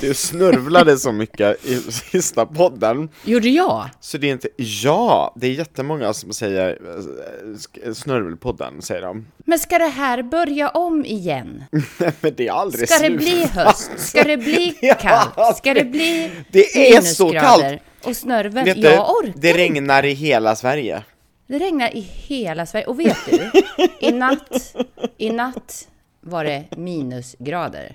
Du snörvlade så mycket i sista podden, Gjorde jag? så det är inte, ja, det är jättemånga som säger eh, snörvelpodden, säger de. Men ska det här börja om igen? Nej men det är aldrig Ska det bli höst? Ska det bli kallt? Ska det bli Det är så kallt. Och snörvel? Vet du, Jag orkar det regnar i hela Sverige. Det regnar i hela Sverige. Och vet du? I natt, i natt var det minusgrader.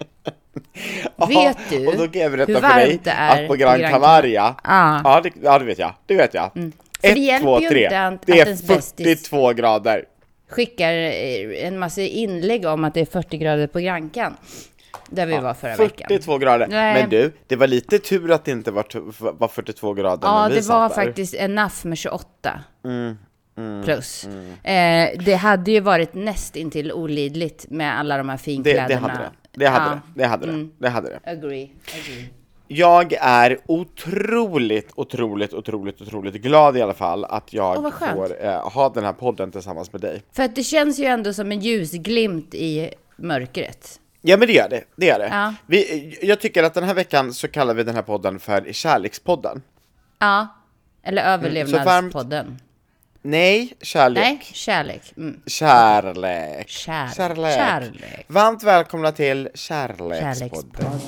Vet du Och då kan jag berätta hur för dig varmt det är att på Gran Gran Canaria, Ah. ja, det, ja det vet jag, det vet jag. Det Ett, två, tre. det är ens bästis- 42 grader. Skickar eh, en massa inlägg om att det är 40 grader på Grankan. Där vi var förra veckan. 42 grader. Nej. Men du, det var lite tur att det inte var, var 42 grader Ja, när vi det var där. faktiskt enough med 28 Mm, plus. Eh, det hade ju varit näst intill olidligt med alla de här Det, finkläderna. det hade det. Det hade Ja, det. Det hade det. Det hade det. Agree, agree. Jag är otroligt, otroligt, otroligt, otroligt glad i alla fall att jag skönt. får eh, ha den här podden tillsammans med dig. För att det känns ju ändå som en ljusglimt i mörkret. Ja men det gör det, det gör det. Ja. Vi, jag tycker att den här veckan så kallar vi den här podden för Kärlekspodden. Ja, eller Mm, varmt- överlevnadspodden. Nej, kärlek. Nej, kärlek. Mm. Kärlek. Kär- Kärlek. kärlek. Varmt välkomna till Kärlekspodden. Kärlekspodden.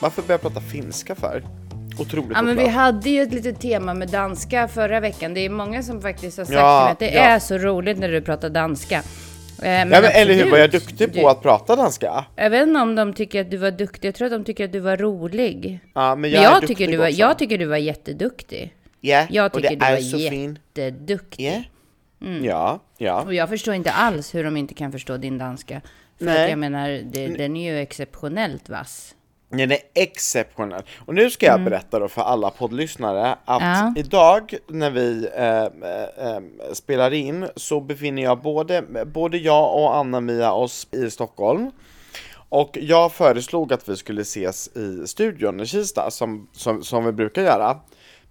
Varför börjar jag prata finska för? Otroligt Ja, men vi hade ju ett litet tema med danska förra veckan. Det är många som faktiskt har sagt Ja, till mig att det ja. är så roligt när du pratar danska. Eh, Men, Ja, men eller hur, var jag duktig på du- att prata danska? Jag vet inte om de tycker att du var duktig. Jag tror att de tycker att du var rolig. Ja, men Men jag, jag, är duktig tycker, du var, också. jag tycker du var jätteduktig. Ja, Jag och tycker det du är var så fin. jätteduktig. Ja, ja, ja. Och jag förstår inte alls hur de inte kan förstå din danska. För Nej. att jag menar, det, den är ju exceptionellt vass. Den är exceptionell. Och nu ska jag berätta då för alla poddlyssnare att Mm. Ja. idag när vi eh, eh, eh, spelar in så befinner jag både, både jag och Anna-Mia oss i Stockholm. Och jag föreslog att vi skulle ses i studion i Kista som, som, som vi brukar göra.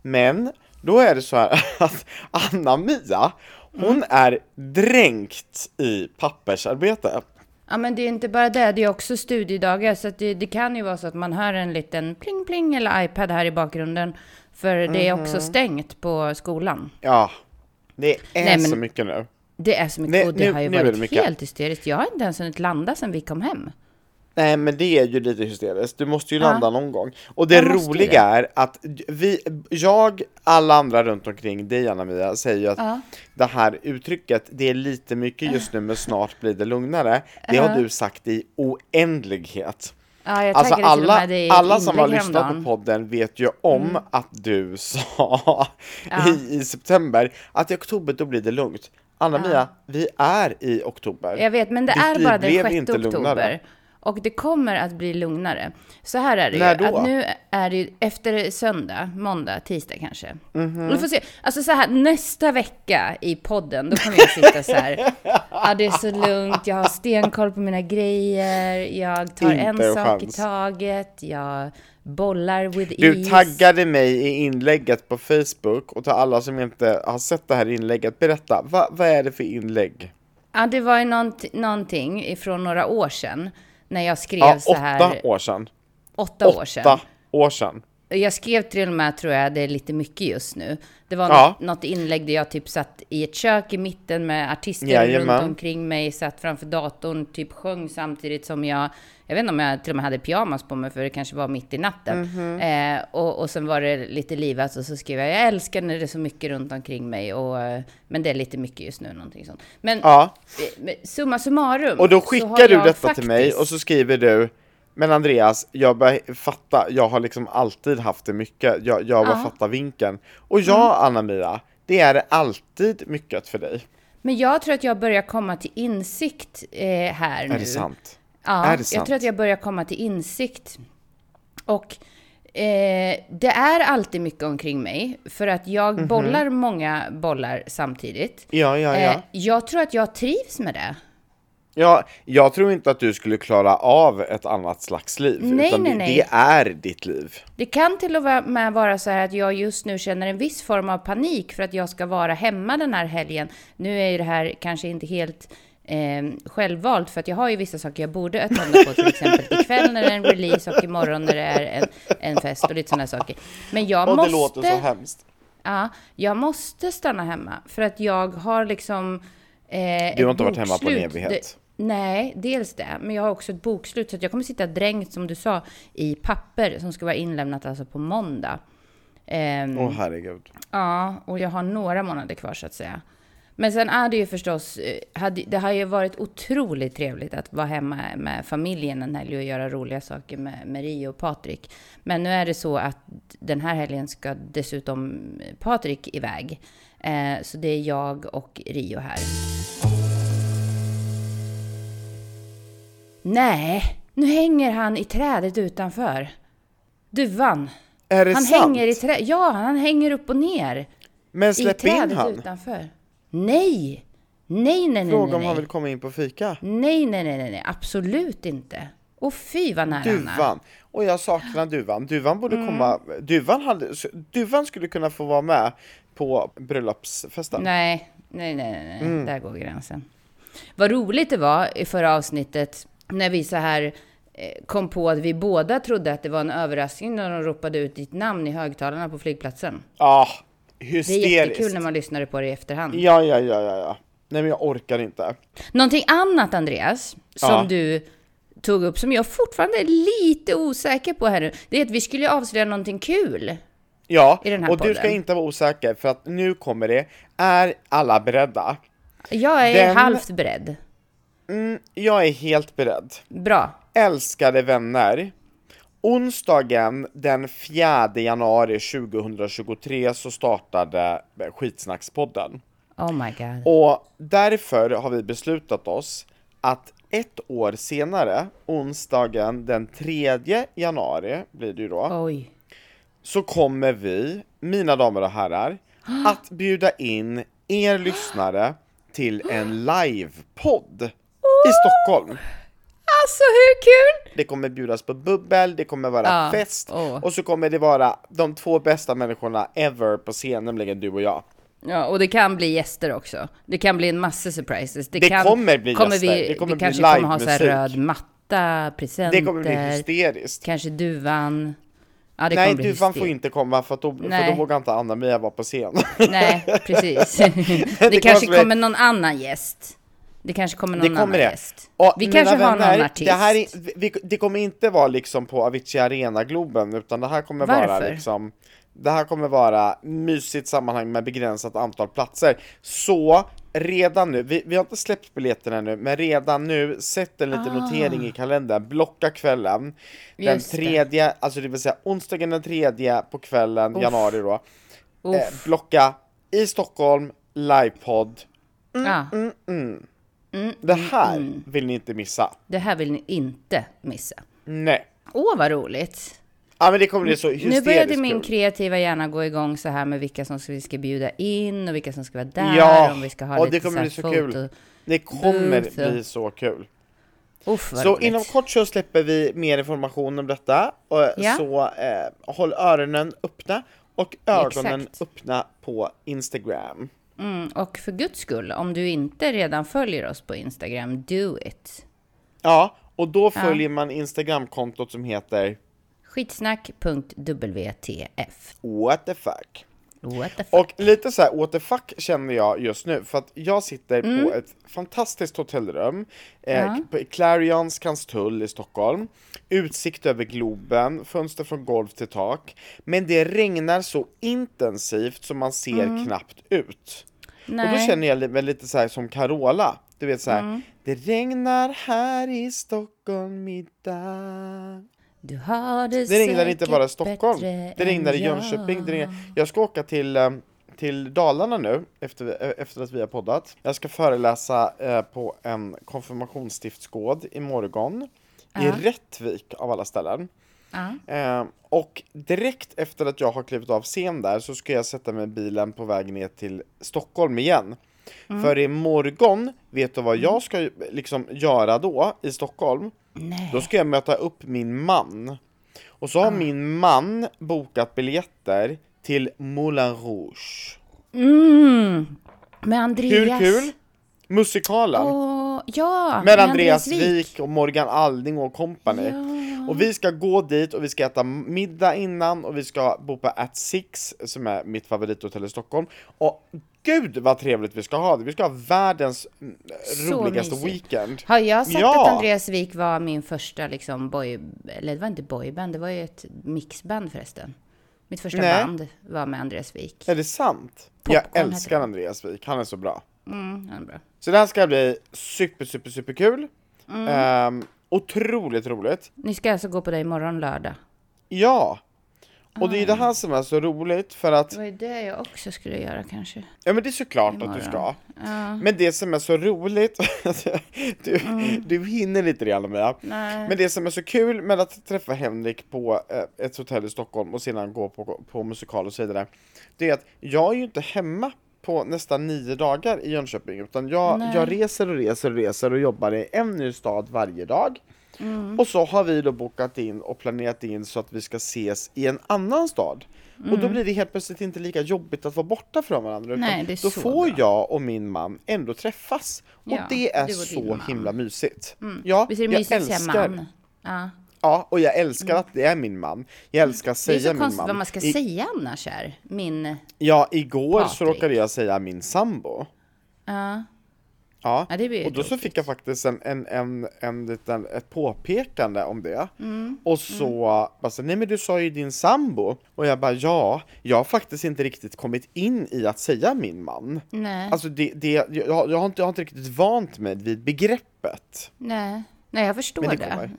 Men då är det så här att Anna-Mia, hon är dränkt i pappersarbete. Ja, men det är inte bara det. Det är också studiedagar. Så det, det kan ju vara så att man hör en liten pling pling eller iPad här i bakgrunden. För det är Mhm. också stängt på skolan. Ja, det är Nej, så mycket nu. Det är så mycket. Nej, och det nu- har ju det varit helt hysteriskt. Jag har inte ens hunnit landa sedan vi kom hem. Nej men det är ju lite hysteriskt, du måste ju Ja. landa någon gång. Och det roliga det. är att vi, jag, alla andra runt omkring dig Anna-Mia säger ju att Ja. det här uttrycket, det är lite mycket just nu men snart blir det lugnare. Det har Ja. du sagt i oändlighet. Ja, jag Alltså alla, alla som har lyssnat på podden vet ju om att du sa Ja. i, i september att i oktober då blir det lugnt. Anna-Mia, vi är i oktober. Jag vet, men det Ditt är bara den blev 6 inte oktober. lugnare. Och det kommer att bli lugnare. Så här är det När ju. då? Att nu är det ju efter söndag, måndag, tisdag kanske. Mhm. Vi får se. Alltså så här, nästa vecka i podden, då kommer jag sitta så här. Ja, det är så lugnt. Jag har stenkoll på mina grejer. Jag tar Inte en en sak i chans. taget. Jag bollar with Du ease. taggade mig i inlägget på Facebook och till alla som inte har sett det här inlägget, berätta, vad, vad är det för inlägg? Ja, det var ju nånt, någonting ifrån några år sedan. När jag skrev Ja, så här. åtta år sedan. Åtta år sedan. Åtta år sedan. Jag skrev till och med, tror jag, det är lite mycket just nu. Det var Ja. något, något inlägg där jag typ satt i ett kök i mitten med artister Jajamän. runt omkring mig, satt framför datorn, typ sjöng samtidigt som jag, jag vet inte om jag till och med hade pyjamas på mig för det kanske var mitt i natten. Mhm. Eh, och, och sen var det lite livat och så skrev jag, jag älskar när det är så mycket runt omkring mig, och, eh, men det är lite mycket just nu, någonting sånt. Men, Ja, eh, summa summarum. och då skickar du detta till mig faktiskt- och så skriver du Men Andreas, jag börjar fatta, jag har liksom alltid haft det mycket, jag, jag bara Ja. fattar vinkeln. Och ja, Anna-Mia, det är alltid mycket för dig. Men jag tror att jag börjar komma till insikt eh, här nu. Är det sant? Ja, Är det jag sant? tror att jag börjar komma till insikt. Och eh, det är alltid mycket omkring mig, för att jag Mhm. bollar många bollar samtidigt. Ja, ja, ja. Eh, jag tror att jag trivs med det. Ja, jag tror inte att du skulle klara av ett annat slags liv. Nej, utan nej, det, nej. det är ditt liv. Det kan till och med vara så här att jag just nu känner en viss form av panik för att jag ska vara hemma den här helgen. Nu är ju det här kanske inte helt eh, självvalt för att jag har ju vissa saker jag borde öppna på, till exempel ikväll när det är en release och imorgon när det är en, en fest och lite sådana saker. Men jag Och måste... det låter så hemskt. Ja, jag måste stanna hemma för att jag har liksom... Eh, Du har inte varit hemma på en evighet. Nej, dels det. Men jag har också ett bokslut så att jag kommer sitta dränkt, som du sa, i papper som ska vara inlämnat alltså på måndag. Ehm, Åh herregud. Ja, och jag har några månader kvar så att säga. Men sen är det ju förstås, eh, hade, det har ju varit otroligt trevligt att vara hemma med familjen en helg och göra roliga saker med, Rio och Patrik. Men nu är det så att den här helgen ska dessutom Patrik iväg. Eh, så det är jag och Rio här. Nej, nu hänger han i trädet utanför. Duvan. Är det Han sant? hänger i trädet. Ja, han hänger upp och ner. Men I släpp in trädet han. utanför. Nej! Nej, nej, nej, Fråga nej, om han vill komma in på fika. Nej, nej, nej, nej, nej, absolut inte. Och fy vad nära han är. Duvan. Och jag saknar Duvan. Duvan borde Mm. komma. Duvan, hade, Duvan skulle kunna få vara med på bröllopsfesten. Nej, nej, nej, nej, nej. Mm. där går gränsen. Vad roligt det var i förra avsnittet när vi så här eh, kom på att vi båda trodde att det var en överraskning när de ropade ut ditt namn i högtalarna på flygplatsen. Ah, Det är hysteriskt. jättekul när man lyssnade på det i efterhand. Ja, ja, ja, ja, ja. Nej, men jag orkar inte. Någonting annat, Andreas, som Ja. du tog upp, som jag fortfarande är lite osäker på här nu, det är att vi skulle avslöja någonting kul. Ja, I den här och du ska podden. inte vara osäker för att nu kommer det. Är alla beredda? Jag är Den- halvt beredd. Mm, jag är helt beredd. Bra. Älskade vänner. Onsdagen den 4 januari 2023 så startade Skitsnackspodden. Oh my god. Och därför har vi beslutat oss att ett år senare, onsdagen den 3 januari blir det ju då, Oj. så kommer vi, mina damer och herrar, att bjuda in er lyssnare till en livepodd i Stockholm. Alltså hur kul? Det kommer bjudas på bubbel, det kommer vara Ja, fest åh. och så kommer det vara de två bästa människorna ever på scen, nämligen du och jag. Ja, och det kan bli gäster också. Det kan bli en massa surprises. Det, Det kan, kommer bli kommer gäster. Vi, Det kommer vi bli kanske kommer ha så här röd matta, presenter, Det kommer bli hysteriskt. kanske duvan. Ja, det Nej, kommer bli du får inte komma för, att då, för då vågar inte Anna-Mia vara på scen. Nej, precis. det, kommer kanske bli- kommer någon annan gäst. Det kanske kommer någon Det kommer annan det. gäst. Och vi kanske har någon vänner, artist. Det, här är, vi, det kommer inte vara liksom på Avicii Arena-Globen, utan det här kommer vara Varför? liksom det här kommer vara mysigt sammanhang med begränsat antal platser. Så redan nu, vi, vi har inte släppt biljetterna nu, men redan nu, sätt en liten notering i kalendern, blocka kvällen. Den Ah. Just det. tredje, alltså det vill säga onsdagen den tredje på kvällen, Uff. januari då. Eh, blocka i Stockholm, livepodd. Ja, Det här vill ni inte missa. det här vill ni inte missa. Nej. Åh, vad roligt! Ja men det kommer bli så Nu hysteriskt började min kreativa hjärna gå igång så här med vilka som vi ska bjuda in och vilka som ska vara där. Ja, om vi ska ha och lite det kommer bli så kul. Det kommer bli så kul. Uff, Så roligt. inom kort så släpper vi mer information om detta. Och Ja. Så eh, håll öronen öppna och ögonen Exakt. öppna på Instagram. Mm, och för guds skull, om du inte redan följer oss på Instagram, do it. Ja, och då följer man Instagramkontot som heter Skitsnack.wtf. What the fuck. What the fuck? Och lite så här what the fuck känner jag just nu för att jag sitter på Mm. ett fantastiskt hotellrum eh, Ja. på Clarion Skanstull i Stockholm. Utsikt över Globen, fönster från golv till tak. Men det regnar så intensivt så man ser knappt ut. Och då Mm. Nej. känner jag mig lite så här som Carola. Du vet så här, Mm. det regnar här i Stockholm idag. Du har det, Det regnar inte bara i Stockholm, det regnar i Jönköping. Det jag. regnar. Jag ska åka till, eh, till Dalarna nu, efter, eh, efter att vi har poddat. Jag ska föreläsa eh, på en konfirmationsstiftsgård imorgon. I Ja. Rättvik av alla ställen. Eh, och direkt efter att jag har klivit av scen där så ska jag sätta mig i bilen på väg ner till Stockholm igen. För imorgon, vet du vad jag ska liksom göra då i Stockholm? Nej. Då ska jag möta upp min man. Och så har min man bokat biljetter till Moulin Rouge. Mm. Med Andreas. Hur kul? Musikalen. Åh, ja, med Andreas Wik och Morgan Alling och company. Ja. Och vi ska gå dit och vi ska äta middag innan och vi ska bo på At Six som är mitt favorithotell i Stockholm. Och gud vad trevligt vi ska ha det! Vi ska ha världens mm, Så roligaste mysigt. weekend. Har jag sagt Ja. att Andreas Wik var min första liksom boy... Eller det var inte boyband, det var ju ett mixband förresten. Mitt första Nej. band var med Andreas Wik. Är det sant? Popcorn jag älskar. Andreas Wik, han är så bra. Mm, han är bra. Så det här ska bli super, super, super kul. Mm. Ehm, otroligt roligt. Ni ska alltså gå på det imorgon lördag? Ja! Och det är det här som är så roligt för att, Det var ju det jag också skulle göra kanske. ja men det är såklart att du Imorgon. ska. Ja. Men det som är så roligt, du, Mm. du hinner lite grann med. Nej. Men det som är så kul med att träffa Henrik på eh, ett hotell i Stockholm och sedan gå på, på musikal och så vidare. Det är att jag är ju inte hemma på nästan nio dagar i Jönköping utan jag, Nej. jag reser och reser och reser och jobbar i en ny stad varje dag. Mm. Och så har vi då bokat in och planerat in så att vi ska ses i en annan stad. Och Mm. då blir det helt plötsligt inte lika jobbigt att vara borta från varandra. Nej, då så får bra. jag och min man ändå träffas. Och Ja, det är och så man. himla mysigt. Ja, Visst är det jag mysigt att säga älskar. man? Ja. Ja, och jag älskar att det är min man. Jag älskar att Det är säga så min konstigt man. vad man ska I, säga annars här. Min... Ja, igår så Patrik. råkade jag säga min sambo. Ja. Ja, ju och då så fick jag faktiskt en, en, en, en liten, ett påpekande om det. Mm. Och så bara så, nej men du sa ju din sambo. Och jag bara, ja, jag har faktiskt inte riktigt kommit in i att säga min man. Nej. Alltså det, det, jag, jag, har inte, jag har inte riktigt vant mig vid begreppet. Nej. Nej, jag förstår Men det det. kommer.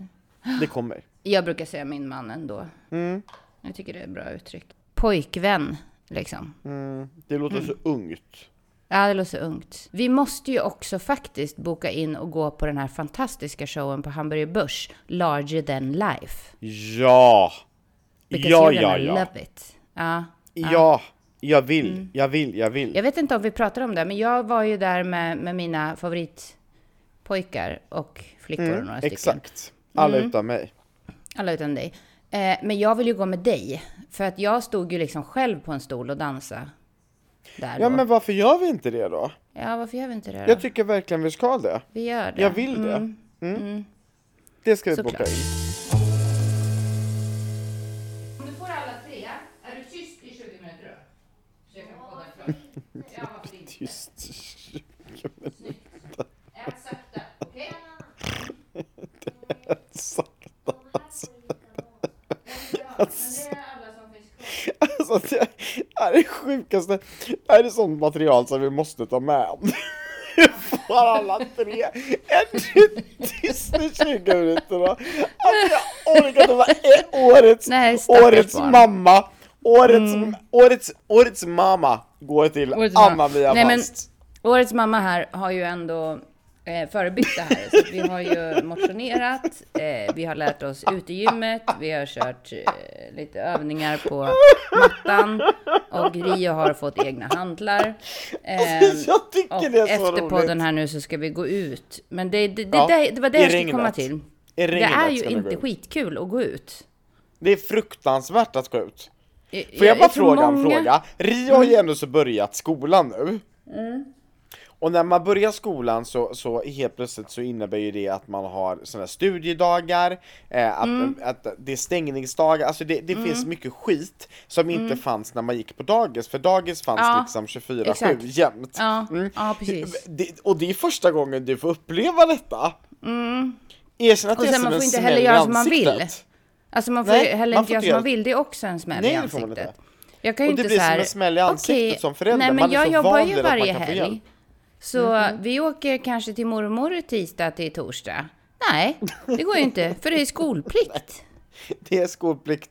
Det kommer. Jag brukar säga min man ändå. Mm. Jag tycker det är ett bra uttryck. Pojkvän, liksom. Mm, det låter så ungt. Ja, det låter så ungt. Vi måste ju också faktiskt boka in och gå på den här fantastiska showen på Hamburger Börs, Larger than life. Ja! Because Ja, ja, ja. love it. Ja. Ja, jag vill, Mm. jag vill, jag vill. Jag vet inte om vi pratar om det, men jag var ju där med, med mina favoritpojkar och flickor, Mm, några stycken. exakt. Alla Mm. utan mig. Alla utan dig. Eh, men jag vill ju gå med dig, för att jag stod ju liksom själv på en stol och dansa. Där Ja då. men varför gör vi inte det då? ja, varför gör vi inte det då? Jag tycker verkligen vi ska det. vi gör det. Jag vill det. Mm. Mm. Det ska vi boka Såklart. in. Om du får alla tre, är du tyst i 20 minuter då? Så jag kan podda klart. Ja, varför inte? Tyst. Ät sakta, okej? Sakta. Men det är alla som finns kvar. Alltså det det här är det sjukaste. Det här är sånt material som vi måste ta med. Vi får alla tre en i 20 minuter. Alltså jag orkar inte vara årets, Nej, årets barn. mamma. Årets, årets, årets mamma går till. Anna-Mia Fast. Årets mamma här har ju ändå eh, förebyggt det här. Så vi har ju motionerat, eh, vi har lärt oss utegymmet, vi har kört eh, lite övningar på mattan och Rio har fått egna handlar. Jag tycker och det är så efter roligt. podden här nu så ska vi gå ut. Men det, det, det, Ja, det, det var det jag skulle komma till. Det är ju inte skitkul att gå ut. Det är fruktansvärt att gå ut. Jag- Får jag bara tror fråga en många- Mm. fråga? Rio har ju ändå så börjat skolan nu. Och när man börjar skolan så, så helt plötsligt så innebär ju det att man har sådana studiedagar, eh, att, Mm. att det är stängningsdagar, alltså det, det finns mycket skit som inte fanns när man gick på dagis, för dagis fanns Mm. Ja, liksom 24-7 exakt. jämt. Ja, Mm. ja, precis. Det, och det är första gången du får uppleva detta. Erkänn att Mm. Och det är som man en får inte smäll heller göra som man vill. Alltså man får Nej, heller man inte göra inte som man vill. Det är också en smäll Nej, i ansiktet. inte. Jag kan ju Och det inte blir så som här, en smäll i ansiktet okej, som förälder. Nej, men Man är jag så jobbar van ju vid att man varje kan få helg. Så vi åker kanske till mormor tisdag till torsdag. Nej, det går ju inte, för det är skolplikt. Det är skolplikt.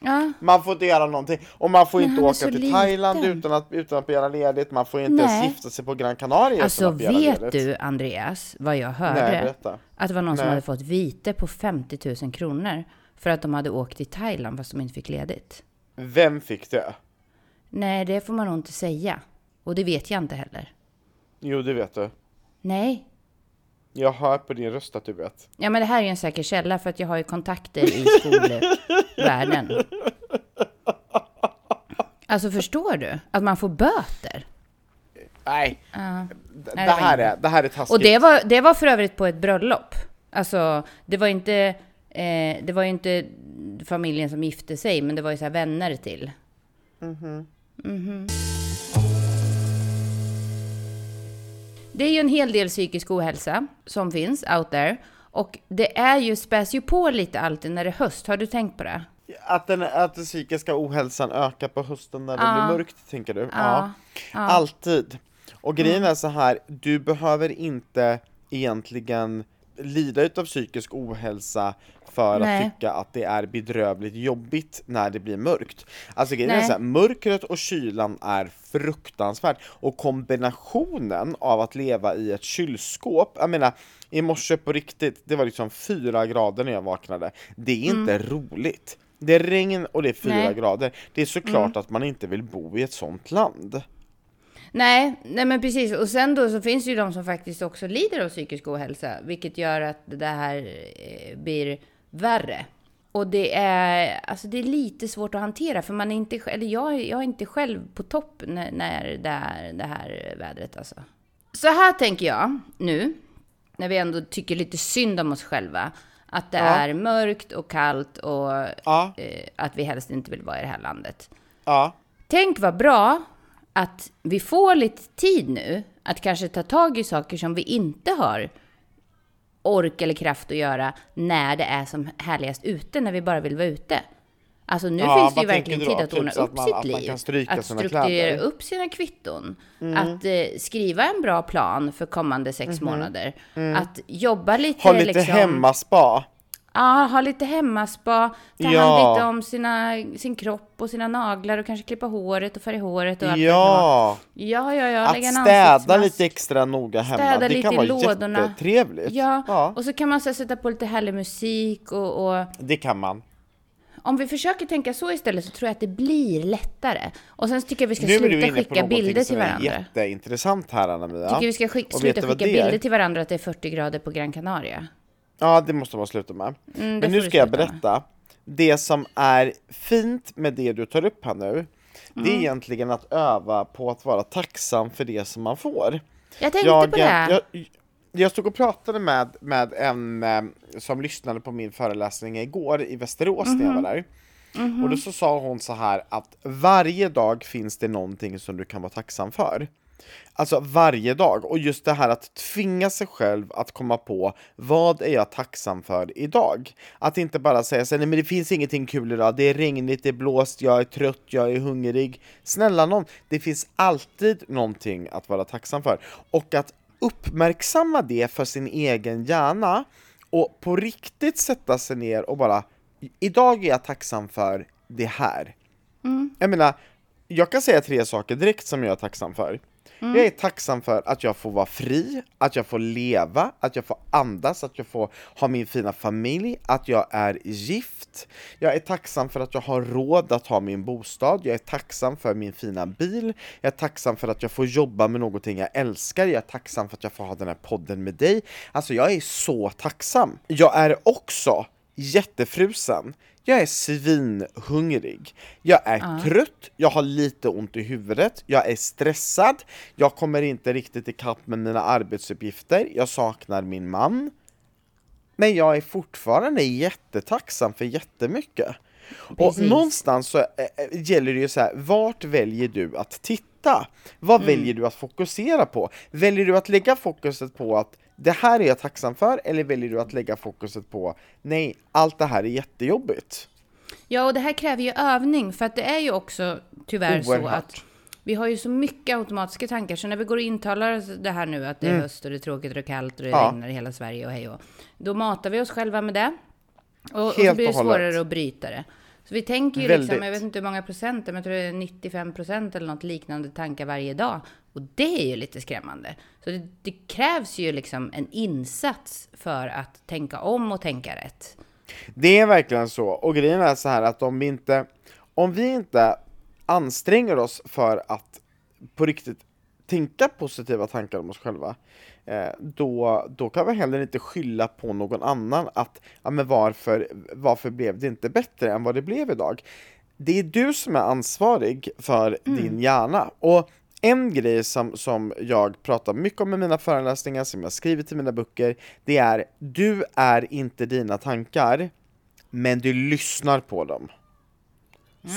Ja, Man får inte göra någonting. Och man får Men inte åka till Thailand liten. utan att, utan att begära ledigt. Man får inte ens Nej. gifta sig på Gran Canaria alltså vet ledigt. du Andreas, vad jag Nej, hörde? berätta. att det var någon som Nej. hade fått vite på 50 000 kronor för att de hade åkt till Thailand fast de inte fick ledigt. Vem fick det? Nej, det får man nog inte säga. Och det vet jag inte heller. Jo, det vet du. Nej. Jag hör på din röst att du vet. Ja, men det här är ju en säker källa för att jag har ju kontakter i skolvärlden. Alltså förstår du? Att man får böter. Nej, d- det, Nej, det här är, det här är taskigt. Och det var, det var för övrigt på ett bröllop. Alltså, det var inte, eh, det var ju inte familjen som gifte sig, men det var ju så här vänner till. Mhm. Det är ju en hel del psykisk ohälsa som finns out there. Och det är ju, späs ju på lite alltid när det är höst. Har du tänkt på det? Att den, att den psykiska ohälsan ökar på hösten när det Ja. blir mörkt, tänker du? Ja. Ja. Alltid. Och grejen är så här, du behöver inte egentligen lida utav psykisk ohälsa för Nej. att tycka att det är bedrövligt jobbigt när det blir mörkt. Alltså grejen är så här, mörkret och kylan är fruktansvärt och kombinationen av att leva i ett kylskåp, jag menar i morse på riktigt, det var liksom fyra grader när jag vaknade. Det är inte roligt. Det är regn och det är fyra Mm. Nej. grader. Det är såklart att man inte vill bo i ett sånt land. Nej, nej men precis. Och sen då så finns det ju de som faktiskt också lider av psykisk ohälsa, vilket gör att det här eh, blir värre. Och det är, alltså det är lite svårt att hantera, för man är inte, eller jag, jag är inte själv på topp när, när det är det här vädret alltså. Så här tänker jag nu, när vi ändå tycker lite synd om oss själva, att det Ja. är mörkt och kallt och Ja, eh, att vi helst inte vill vara i det här landet. ja, Tänk vad bra att vi får lite tid nu att kanske ta tag i saker som vi inte har ork eller kraft att göra när det är som härligast ute, när vi bara vill vara ute. Alltså nu Ja, finns det ju verkligen tid att Typ ordna att upp man- sitt att liv. att sina strukturera kläder. Mm. upp sina kvitton. Att eh, skriva en bra plan för kommande sex månader. Att jobba lite. Mm. ha lite liksom, hemmaspa. Ja, ha lite hemmaspa, ta Ja. hand lite om sina, sin kropp och sina naglar och kanske klippa håret och färga håret och allt vad det. Ja, Ja, ja, ja. att lägga en städa ansiktsmask. lite extra noga hemma, Städa det kan vara lådorna. jättetrevligt. Ja, ja, och så kan man så sätta på lite härlig musik och, och det kan man. om vi försöker tänka så istället så tror jag att det blir lättare. Och sen tycker jag vi ska Nu är sluta skicka bilder till är varandra. jätteintressant här Anna-Mia. Tycker vi ska skick, Och vet sluta skicka är? bilder till varandra att det är 40 grader på Gran Canaria. Ja, det måste man sluta med. Mm, det Men nu ska jag sluta med. berätta. Det som är fint med det du tar upp här nu, det Mm. är egentligen att öva på att vara tacksam för det som man får. Jag tänkte på det. Jag, jag stod och pratade med, med en eh, som lyssnade på min föreläsning igår i Västerås när jag var där. Och då så sa hon så här att varje dag finns det någonting som du kan vara tacksam för. Alltså varje dag, och just det här att tvinga sig själv att komma på vad är jag tacksam för idag? Att inte bara säga så nej men det finns ingenting kul idag, det är regnigt, det är blåst, jag är trött, jag är hungrig. Snälla någon, det finns alltid någonting att vara tacksam för. Och att uppmärksamma det för sin egen hjärna och på riktigt sätta sig ner och bara, idag är jag tacksam för det här. Jag menar, jag kan säga tre saker direkt som jag är tacksam för. Mm. Jag är tacksam för att jag får vara fri, att jag får leva, att jag får andas, att jag får ha min fina familj, att jag är gift. Jag är tacksam för att jag har råd att ha min bostad, jag är tacksam för min fina bil, jag är tacksam för att jag får jobba med någonting jag älskar, jag är tacksam för att jag får ha den här podden med dig. Alltså jag är så tacksam. Jag är också jättefrusen. Jag är svinhungrig. Jag är trött, jag har lite ont i huvudet, jag är stressad, jag kommer inte riktigt ikapp med mina arbetsuppgifter, jag saknar min man. Men jag är fortfarande jättetacksam för jättemycket. Och Precis. någonstans så eh, eh, gäller det ju så här, vart väljer du att titta? Vad väljer du att fokusera på? Väljer du att lägga fokuset på att det här är jag tacksam för, eller väljer du att lägga fokuset på nej, allt det här är jättejobbigt? Ja, och det här kräver ju övning, för att det är ju också tyvärr så Oerhört. att vi har ju så mycket automatiska tankar, så när vi går och intalar oss det här nu, att det är höst och det är tråkigt och det är kallt och det Mm. Ja. regnar i hela Sverige och hej och då matar vi oss själva med det. Och, och så blir det svårare att bryta det. Så vi tänker ju Väldigt. liksom, jag vet inte hur många procent, men jag tror det är 95 procent eller något liknande tankar varje dag. Och det är ju lite skrämmande. Så det, det krävs ju liksom en insats för att tänka om och tänka rätt. Det är verkligen så, och grejen är så här att om vi inte, om vi inte anstränger oss för att på riktigt tänka positiva tankar om oss själva, då, då kan vi heller inte skylla på någon annan att ja, men varför, varför blev det inte bättre än vad det blev idag? Det är du som är ansvarig för din hjärna. Och en grej som, som jag pratar mycket om i mina föreläsningar, som jag skrivit i mina böcker, det är du är inte dina tankar, men du lyssnar på dem.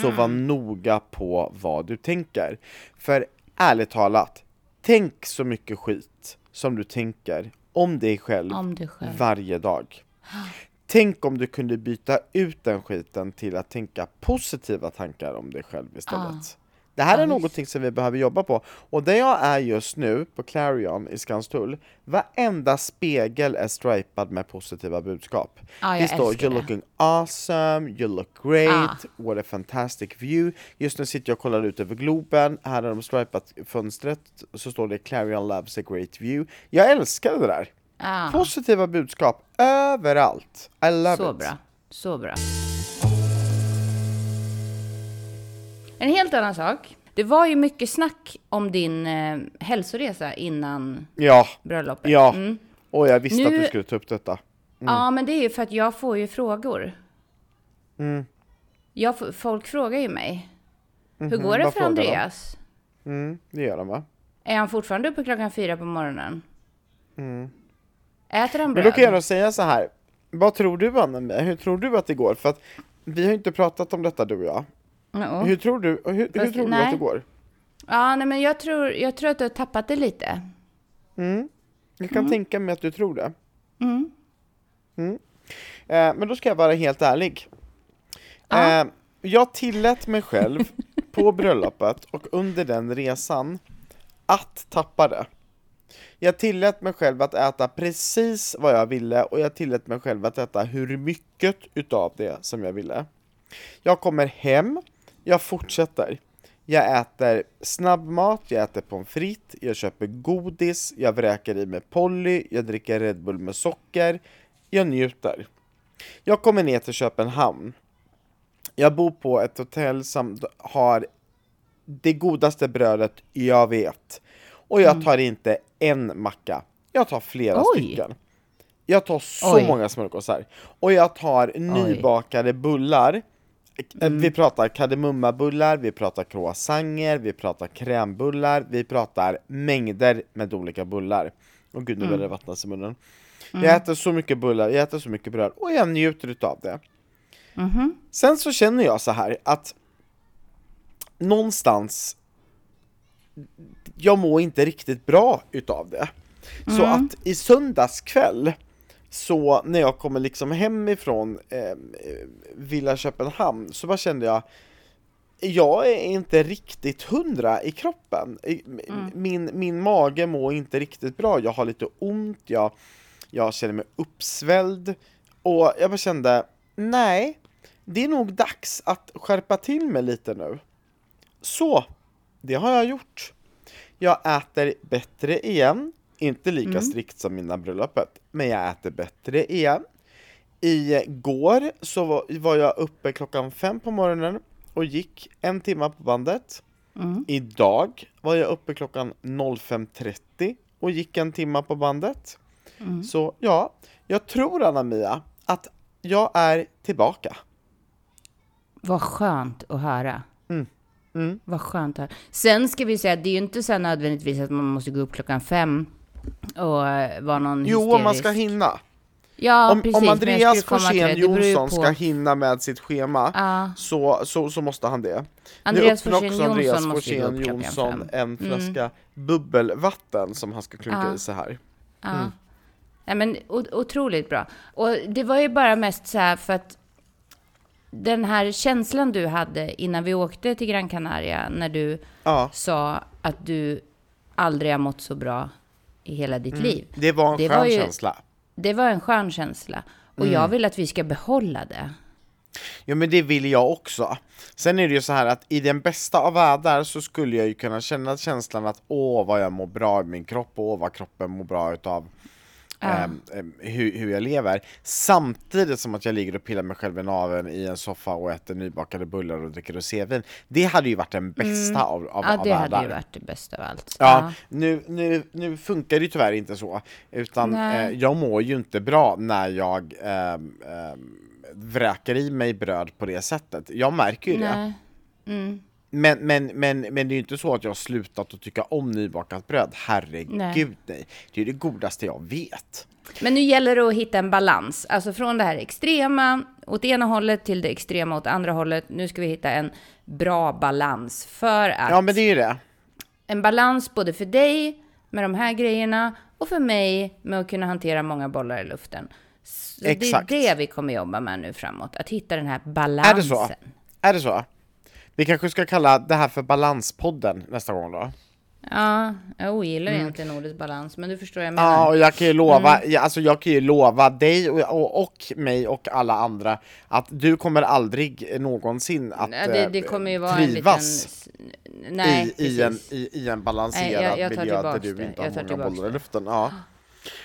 Så var noga på vad du tänker. För ärligt talat, tänk så mycket skit som du tänker om dig själv, Om dig själv. varje dag. Tänk om du kunde byta ut den skiten till att tänka positiva tankar om dig själv istället. Det här Ja, är visst. någonting som vi behöver jobba på. Och där jag är just nu, på Clarion i Skanstull, varenda spegel är stripad med positiva budskap. Ja, det står “You're det." looking awesome”, “You look great”, Ah. “What a fantastic view”. Just nu sitter jag och kollar ut över Globen, här har de stripat fönstret, så står det “Clarion loves a great view”. Jag älskar det där! Ah, Positiva budskap överallt. I love så it. bra. Så bra. En helt annan sak. Det var ju mycket snack om din eh, hälsoresa innan Ja, bröllopet. ja. Mm. Och jag visste att Nu- du skulle ta upp detta. Ja, men det är ju för att jag får ju frågor. Mm. Jag, folk frågar ju mig. Hur Mhm, går det vad för frågar de? Andreas? Mm, det gör de va? Är han fortfarande uppe klockan fyra på morgonen? Äter han Mm. Men bröd? då kan jag då säga så här. Vad tror du Anna Hur tror du att det går? För att vi har ju inte pratat om detta du och jag. Ja. Hur tror du, hur, hur Fast tror du att det går? Ja, nej, men jag tror, jag tror att du har tappat det lite. Jag kan tänka mig att du tror det. Mm. Mm. Eh, men då ska jag vara helt ärlig. Eh, jag tillät mig själv på bröllopet och under den resan att tappa det. Jag tillät mig själv att äta precis vad jag ville och jag tillät mig själv att äta hur mycket utav det som jag ville. Jag kommer hem, jag fortsätter. Jag äter snabbmat, jag äter pommes frites, jag köper godis, jag vräker i mig Polly, jag dricker Red Bull med socker, jag njuter. Jag kommer ner till Köpenhamn. Jag bor på ett hotell som har det godaste brödet jag vet. Och jag tar inte en macka, jag tar flera Oj. stycken. Jag tar så Oj. många smörgåsar. Och jag tar nybakade bullar. Eh, Vi pratar kardemummabullar, vi pratar croissanter, vi pratar krämbullar, vi pratar mängder med olika bullar. Och gud, nu börjar det vattnas i munnen. Jag äter så mycket bullar, jag äter så mycket bröd och jag njuter utav det. Sen så känner jag så här att någonstans jag mår inte riktigt bra utav det. Så att i söndags kväll så när jag kommer liksom hemifrån eh, Villa Köpenhamn så bara kände jag jag är inte riktigt hundra i kroppen. I- Min, min mage mår inte riktigt bra, jag har lite ont, jag, jag känner mig uppsvälld och jag bara kände, nej, det är nog dags att skärpa till mig lite nu. Så, det har jag gjort. Jag äter bättre igen, inte lika strikt som innan bröllopet, men jag äter bättre igen. Igår så var- jag uppe klockan fem på morgonen och gick en timme på bandet. Idag var jag uppe klockan 05.30 och gick en timme på bandet. Så ja, jag tror Anna-Mia att jag är tillbaka. Vad skönt att höra. Mm. Mm. Vad skönt att höra. Sen ska vi säga det är ju inte så nödvändigtvis att man måste gå upp klockan fem och eh, vara någon Jo, om man ska hysterisk- hinna. Ja, om, precis. om Andreas Forsén Jonsson på- ska hinna med sitt schema Ja, så, så, så måste han det. Andreas nu öppnar också Andreas Forsén Jonsson fem. Mm. en flaska bubbelvatten som han ska klunka Ja. i sig här. Ja. ja men otroligt bra. Och det var ju bara mest så här för att den här känslan du hade innan vi åkte till Gran Canaria när du sa att du aldrig har mått så bra i hela ditt liv. det var en Det skön var ju- känsla. Det var en skön känsla. Och jag vill att vi ska behålla det. Ja men det vill jag också. Sen är det ju så här att i den bästa av världar så skulle jag ju kunna känna känslan att åh vad jag mår bra i min kropp, åh vad kroppen mår bra utav ehm, ehm, hur, hur jag lever. Samtidigt som att jag ligger och pillar mig själv i naveln i en soffa och äter nybakade bullar och dricker rosévin. Det hade ju varit den bästa av, av, Mm. Ja, av det hade världar. ju varit det bästa av allt. Ja, nu, nu, nu funkar det ju tyvärr inte så, utan eh, jag mår ju inte bra när jag ehm, ehm, vräker i mig bröd på det sättet. Jag märker ju det. Nej. Mm. Men, men, men, men det är ju inte så att jag har slutat att tycka om nybakat bröd, herregud nej. Nej. Det är det godaste jag vet. Men nu gäller det att hitta en balans, alltså från det här extrema åt ena hållet till det extrema åt andra hållet. Nu ska vi hitta en bra balans för att Ja men det är ju det. en balans både för dig med de här grejerna och för mig med att kunna hantera många bollar i luften. Så Exakt. Det är det vi kommer jobba med nu framåt, att hitta den här balansen. Är det så? Är det så? Vi kanske ska kalla det här för Balanspodden nästa gång då? Ja, jag ogillar Mm. egentligen ordet balans, men du förstår vad jag menar. Ja, och jag kan ju lova, Mm. ja, alltså jag kan ju lova dig och, och, och mig och alla andra att du kommer aldrig någonsin att Ja, det, det eh, kommer ju vara en liten... trivas Nej, i, i, en, i, i en balanserad Nej, jag- jag miljö där du det. inte Jag har många bollar i luften. Ja.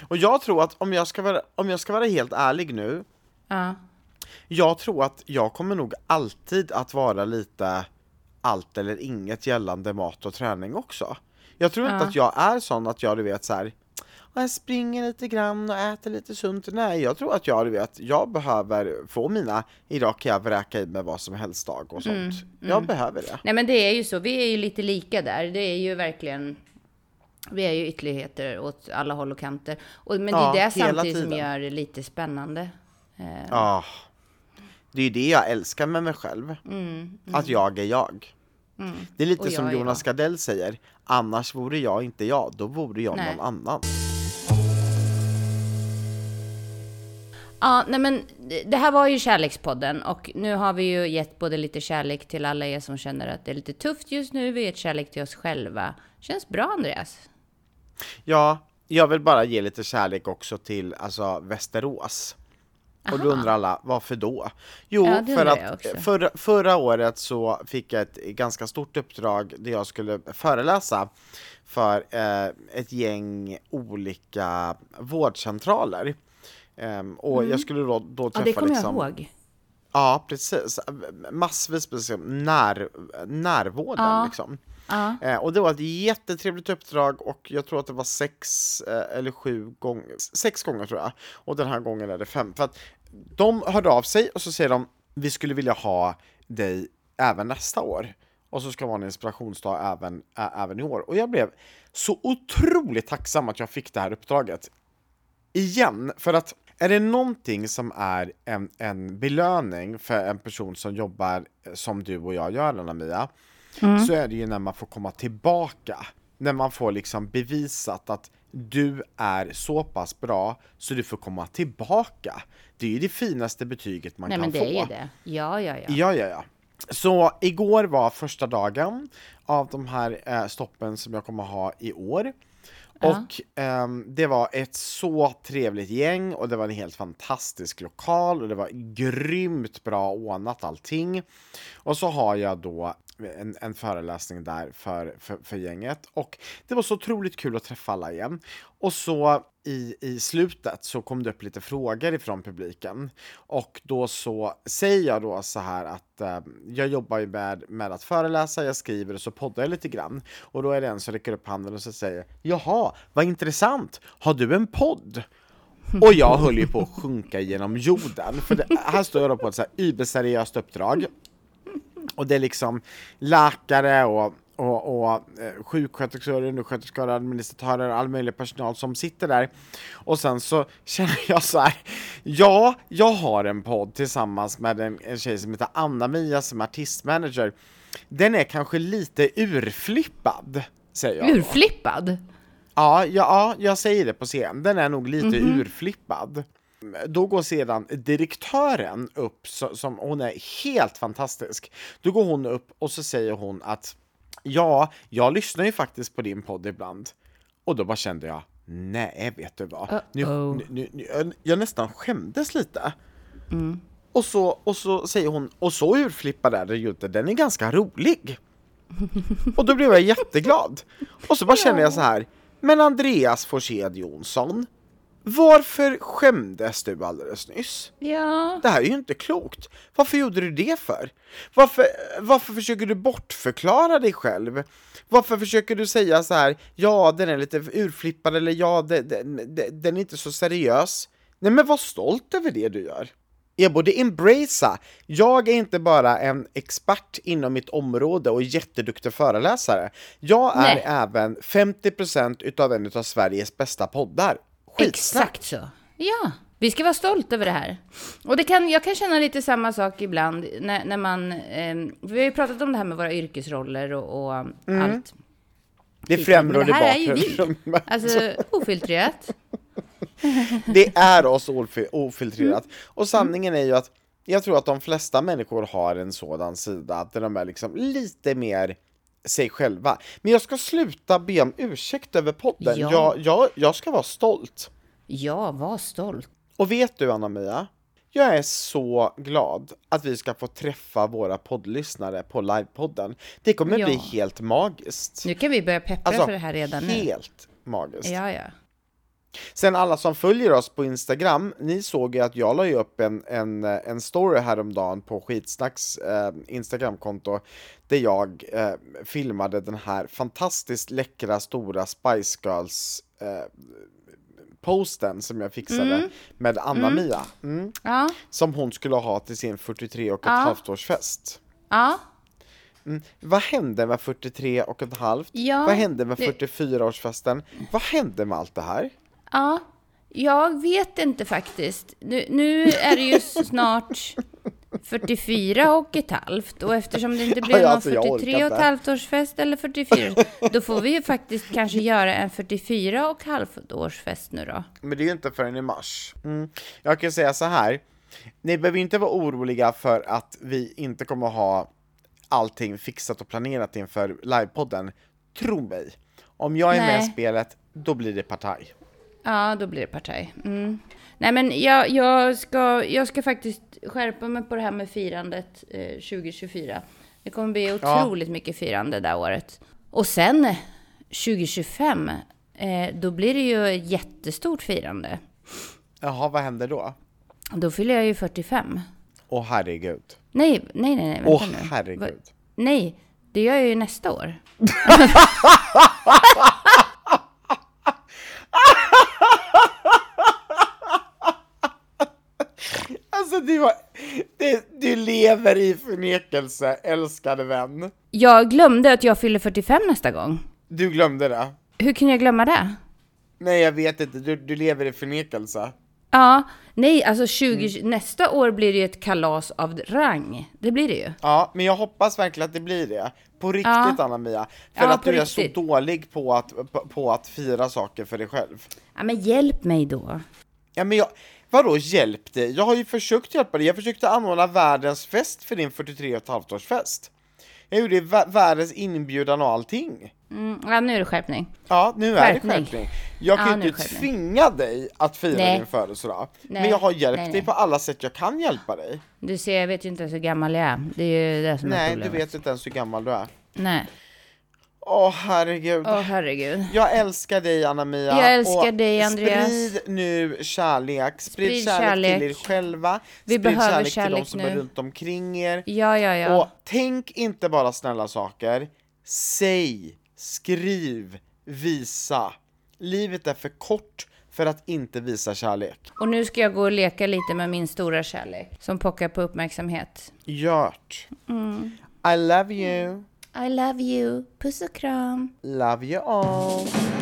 Och jag tror att om jag ska vara, om jag ska vara helt ärlig nu, Ja. Jag tror att jag kommer nog alltid att vara lite allt eller inget gällande mat och träning också. Jag tror inte Ja. att jag är sån att jag du vet så här. "Ja, jag springer lite grann och äter lite sunt. Nej, jag tror att jag du vet, jag behöver få mina, idag kan jag vräka i mig vad som helst dag och sånt. Mm, Jag behöver det. Nej, men det är ju så. Vi är ju lite lika där. Det är ju verkligen... Vi är ju ytterligheter åt alla håll och kanter. Och, men det är det samtidigt som tiden. gör det lite spännande. Eh, Ja. Det är ju det jag älskar med mig själv. Att jag är jag. Det är lite Mm. Som jag Jonas Gardell säger, annars vore jag inte jag, då vore jag Nej. någon annan. Ja, nej men det- det här var ju Kärlekspodden och nu har vi ju gett både lite kärlek till alla er som känner att det är lite tufft just nu. Vi har gett kärlek till oss själva. Känns bra, Andreas? Ja, jag vill bara ge lite kärlek också till alltså, Västerås. Och då undrar alla, varför då? Jo, Ja, för att också. förra, året så fick jag ett ganska stort uppdrag där jag skulle föreläsa för eh, ett gäng olika vårdcentraler. Ehm, och jag skulle då, då Mm. Ja, träffa det kommer liksom, jag ihåg. Ja, precis. Massvis liksom, när, närvården Ja. liksom. Ja. Eh, och det var ett jättetrevligt uppdrag och jag tror att det var sex eh, eller sju gånger, sex gånger tror jag. Och den här gången är det fem. För att de hörde av sig och så säger de, vi skulle vilja ha dig även nästa år. Och så ska det vara en inspirationsdag även, ä, även i år. Och jag blev så otroligt tacksam att jag fick det här uppdraget igen, för att är det någonting som är en, en belöning för en person som jobbar eh, som du och jag gör, Anna-Mia, så är det ju när man får komma tillbaka. När man får liksom bevisat att du är så pass bra så du får komma tillbaka. Det är ju det finaste betyget man Nej, kan men det få. är det. Ja, ja, ja. Ja, ja, ja. Så igår var första dagen av de här eh, stoppen som jag kommer ha i år. Och ehm, det var ett så trevligt gäng och det var en helt fantastisk lokal och det var grymt bra ordnat allting. Och så har jag då en, en föreläsning där för, för, för gänget. Och det var så otroligt kul att träffa alla igen. Och så i, i slutet så kom det upp lite frågor ifrån publiken. Och då så säger jag då så här att eh, jag jobbar ju med, med att föreläsa, jag skriver och så poddar jag lite grann. Och då är det en som räcker upp handen och så säger jaha, vad intressant, har du en podd? Och jag höll ju på att sjunka genom jorden, för det, här står jag då på ett så här überseriöst uppdrag och det är liksom läkare och, och, och eh, sjuksköterskor, undersköterskor, administratörer, all möjlig personal som sitter där. Och sen så känner jag så här, ja, jag har en podd tillsammans med en, en tjej som heter Anna-Mia som är artistmanager. Den är kanske lite urflippad, säger jag. då. Urflippad? Ja, ja, ja, jag säger det på scen. Den är nog lite urflippad. Då går sedan direktören upp, så, som hon är helt fantastisk. Då går hon upp och så säger hon att ja, jag lyssnar ju faktiskt på din podd ibland. Och då bara kände jag, nej, vet du vad? Nu, nu, nu, nu, jag- nästan skämdes lite. Och, så, och så säger hon, och så urflippad är det ju inte, den är ganska rolig. Och då blev jag jätteglad. Och så bara känner jag så här, men Andreas Forshed Jonsson, Varför skämdes du alldeles nyss? Ja, Det här är ju inte klokt. Varför gjorde du det för? Varför, varför försöker du bortförklara dig själv? Varför försöker du säga så här, ja den är lite urflippad eller ja den, den, den- är inte så seriös? Nej men var stolt över det du gör. Jag borde embracea, jag är inte bara en expert inom mitt område och jätteduktig föreläsare. Jag är Nej. även 50% utav en utav Sveriges bästa poddar. Skitsnack. exakt så. Ja, vi ska vara stolta över det här. Och det kan, jag kan känna lite samma sak ibland när, när man... Eh, vi har ju pratat om det här med våra yrkesroller och, och allt. Det främre och det det här är ju bakre vi. Alltså ofiltrerat. Det är oss ofil- ofiltrerat. Och sanningen är ju att jag tror att de flesta människor har en sådan sida, där de är liksom lite mer sig själva. Men jag ska sluta be om ursäkt över podden. Ja. Jag, jag, jag ska vara stolt. Ja, var stolt. Och vet du Anna-Mia? Jag är så glad att vi ska få träffa våra poddlyssnare på livepodden. Det kommer Ja. bli helt magiskt. Nu kan vi börja peppra Alltså, för det här redan nu. helt magiskt. Ja, ja. Sen alla som följer oss på Instagram, ni såg ju att jag la upp en, en, en story häromdagen på Skitsnacks eh, Instagramkonto där jag eh, filmade den här fantastiskt läckra stora Spice Girls eh, posten som jag fixade med Anna-Mia. Mm. Ja, Som hon skulle ha till sin 43 och ett Ja. halvt årsfest. ja. Vad hände med 43 och ett halvt? Ja, Vad hände med det- 44-årsfesten? Vad hände med allt det här? Ja, jag vet inte faktiskt. Nu, nu är det ju snart 44 och ett halvt och eftersom det inte blev någon alltså, jag orkar 43 och ett halvt årsfest eller 44, då får vi ju faktiskt kanske göra en 44 och halvt årsfest nu då. Men det är ju inte förrän i mars. Mm. Jag kan säga så här. Ni behöver inte vara oroliga för att vi inte kommer ha allting fixat och planerat inför livepodden. Tro mig. Om jag är med i Nej. spelet, då blir det partaj. Ja, då blir det partaj. Mm. Nej, men jag, jag, ska, jag ska faktiskt skärpa mig på det här med firandet eh, 2024. Det kommer bli otroligt mycket firande det här året. Och sen eh, 2025, eh, då blir det ju ett jättestort firande. Jaha, vad händer då? Då fyller jag ju 45. Åh herregud. Nej, nej, nej, nej vänta Åh nu. Va- herregud. Nej, det gör jag ju nästa år. Alltså du, har, det, du lever i förnekelse, älskade vän. Jag glömde att jag fyller 45 nästa gång. Du glömde det. Hur kunde jag glömma det? Nej, jag vet inte. Du, du lever i förnekelse. Ja, nej, alltså 20, Mm. nästa år blir det ju ett kalas av rang. Det blir det ju. Ja, men jag hoppas verkligen att det blir det. På riktigt Ja. Anna-Mia. För Ja, att du är riktigt. så dålig på att, på, på att fira saker för dig själv. Ja, men hjälp mig då. Ja, men jag, vadå hjälp dig? Jag har ju försökt hjälpa dig. Jag försökte anordna världens fest för din 43 och ett halvt årsfest. Jag gjorde vä- världens inbjudan och allting. Mm, ja, nu är det skärpning. Ja, nu är Skärpning. det skärpning. Jag kan Ja, ju är inte tvinga dig att fira Nej. din födelsedag. Men jag har hjälpt Nej, dig på alla sätt jag kan hjälpa dig. Du ser, jag vet ju inte ens hur gammal jag är. Det är ju det som är Nej, du problemet. vet inte ens hur gammal du är. Nej. Åh, herregud. Åh, herregud. Jag älskar dig Anna-Mia. Jag älskar och dig, Andreas. Sprid nu kärlek. Sprid, Sprid kärlek, kärlek. till er själva. Vi Sprid behöver kärlek, till de kärlek som nu. är runt omkring er. Ja, ja, ja. Och tänk inte bara snälla saker. Säg, skriv, visa. Livet är för kort för att inte visa kärlek. Och nu ska jag gå och leka lite med min stora kärlek som pockar på uppmärksamhet. Gjort. Mm. I love you. I love you. Puss och kram. Love you all.